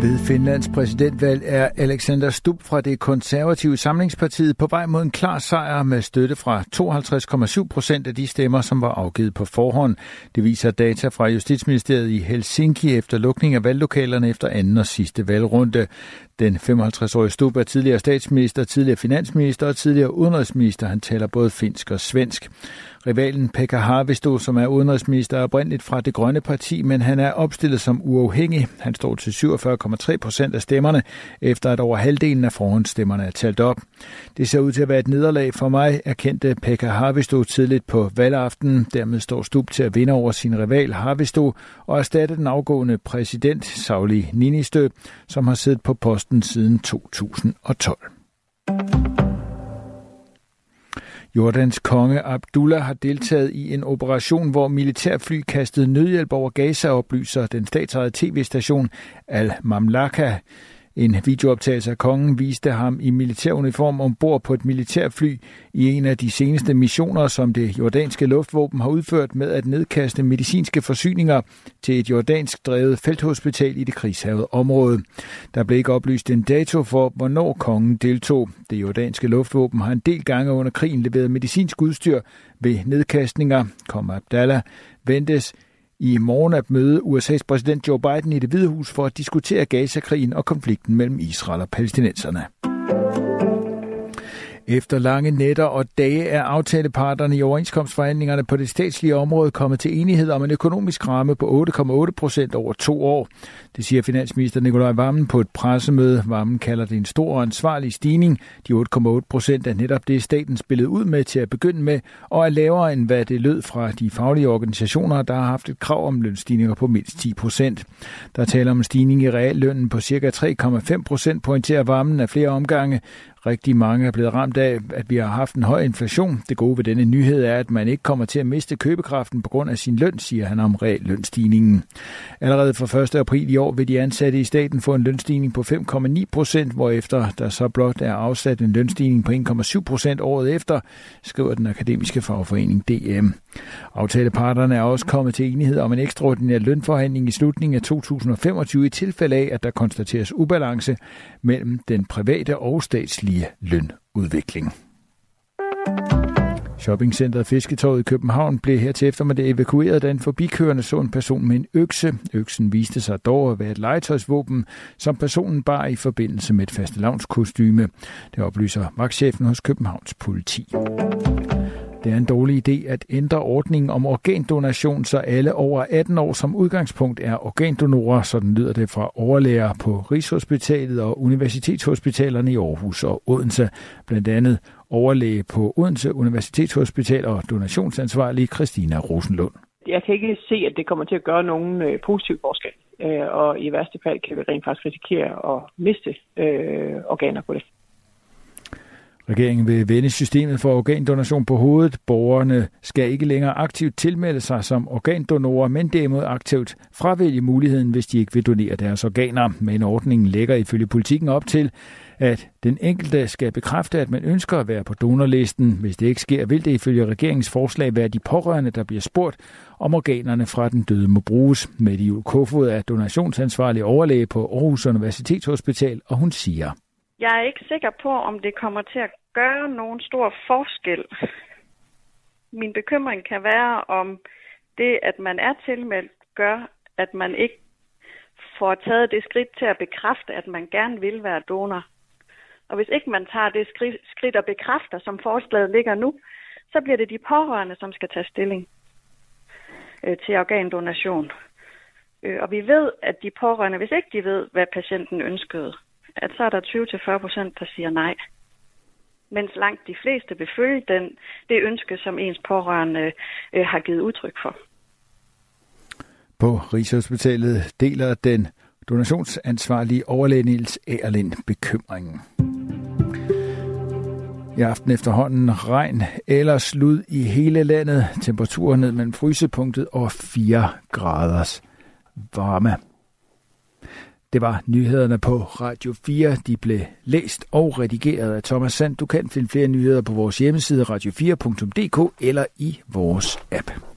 Ved Finlands præsidentvalg er Alexander Stubb fra det konservative samlingspartiet på vej mod en klar sejr med støtte fra 52,7 procent af de stemmer, som var afgivet på forhånd. Det viser data fra Justitsministeriet i Helsinki efter lukning af valglokalerne efter anden og sidste valgrunde. Den 55-årige Stubb er tidligere statsminister, tidligere finansminister og tidligere udenrigsminister. Han taler både finsk og svensk. Rivalen Pekka Harvisto, som er udenrigsminister, er oprindeligt fra det grønne parti, men han er opstillet som uafhængig. Han står til 47 47,3 procent af stemmerne, efter at over halvdelen af forhåndsstemmerne er talt op. Det ser ud til at være et nederlag for mig, erkendte Pekka Harvisto tidligt på valgaften. Dermed står Stub til at vinde over sin rival Harvisto og erstatte den afgående præsident Sauli Ninistø, som har siddet på posten siden 2012. Jordans konge Abdullah har deltaget i en operation, hvor militærfly kastede nødhjælp over Gaza, oplyser den statsejede tv-station Al-Mamlaka. En videooptagelse af kongen viste ham i militæruniform ombord på et militærfly i en af de seneste missioner, som det jordanske luftvåben har udført med at nedkaste medicinske forsyninger til et jordansk drevet felthospital i det krigshavede område. Der blev ikke oplyst en dato for, hvornår kongen deltog. Det jordanske luftvåben har en del gange under krigen leveret medicinsk udstyr ved nedkastninger. Kom Abdallah ventes i morgen at møde USA's præsident Joe Biden i det Hvide Hus for at diskutere Gaza-krigen og konflikten mellem Israel og palæstinenserne. Efter lange nætter og dage er aftaleparterne i overenskomstforhandlingerne på det statslige område kommet til enighed om en økonomisk ramme på 8,8 procent over to år. Det siger finansminister Nikolaj Vammen på et pressemøde. Vammen kalder det en stor og ansvarlig stigning. De 8,8 procent er netop det, staten spillede ud med til at begynde med, og er lavere end hvad det lød fra de faglige organisationer, der har haft et krav om lønstigninger på mindst 10 procent. Der taler om en stigning i reallønnen på ca. 3,5 procent, pointerer Vammen af flere omgange. Rigtig mange er blevet ramt af, at vi har haft en høj inflation. Det gode ved denne nyhed er, at man ikke kommer til at miste købekraften på grund af sin løn, siger han om reallønstigningen. Allerede fra 1. april i år vil de ansatte i staten få en lønstigning på 5,9 procent, hvorefter der så blot er afsat en lønstigning på 1,7 procent året efter, skriver den akademiske fagforening DM. Aftaleparterne er også kommet til enighed om en ekstraordinær lønforhandling i slutningen af 2025 i tilfælde af, at der konstateres ubalance mellem den private og statslige lønudvikling. Shoppingcenteret Fisketorvet i København blev her til eftermiddag evakueret, da en forbikørende så en person med en økse. Øksen viste sig dog at være et legetøjsvåben, som personen bar i forbindelse med et fastelavnskostyme. Det oplyser vagtchefen hos Københavns politi. Det er en dårlig idé at ændre ordningen om organdonation, så alle over 18 år som udgangspunkt er organdonorer, sådan lyder det fra overlæger på Rigshospitalet og Universitetshospitalerne i Aarhus og Odense. Blandt andet overlæge på Odense Universitetshospital og donationsansvarlig Christina Rosenlund. Jeg kan ikke se, at det kommer til at gøre nogen øh, positiv forskel, øh, og i værste fald kan vi rent faktisk risikere at miste øh, organer på det. Regeringen vil vende systemet for organdonation på hovedet. Borgerne skal ikke længere aktivt tilmelde sig som organdonorer, men derimod aktivt fravælge muligheden, hvis de ikke vil donere deres organer. Men ordningen lægger ifølge politikken op til, at den enkelte skal bekræfte, at man ønsker at være på donorlisten. Hvis det ikke sker, vil det ifølge regeringens forslag være de pårørende, der bliver spurgt, om organerne fra den døde må bruges. Med Jul Kofod er donationsansvarlig overlæge på Aarhus Universitetshospital, og hun siger, jeg er ikke sikker på, om det kommer til at gøre nogen stor forskel. Min bekymring kan være, om det, at man er tilmeldt, gør, at man ikke får taget det skridt til at bekræfte, at man gerne vil være donor. Og hvis ikke man tager det skridt, skridt og bekræfter, som forslaget ligger nu, så bliver det de pårørende, som skal tage stilling øh, til organdonation. Øh, og vi ved, at de pårørende, hvis ikke de ved, hvad patienten ønskede, at så er der 20-40 procent, der siger nej. Mens langt de fleste vil følge den, det ønske, som ens pårørende øh, har givet udtryk for. På Rigshospitalet deler den donationsansvarlige overlæge Niels Ærlind bekymringen. I aften efterhånden regn eller slud i hele landet. Temperaturen ned mellem frysepunktet og 4 graders varme. Det var nyhederne på Radio 4. De blev læst og redigeret af Thomas Sand. Du kan finde flere nyheder på vores hjemmeside radio4.dk eller i vores app.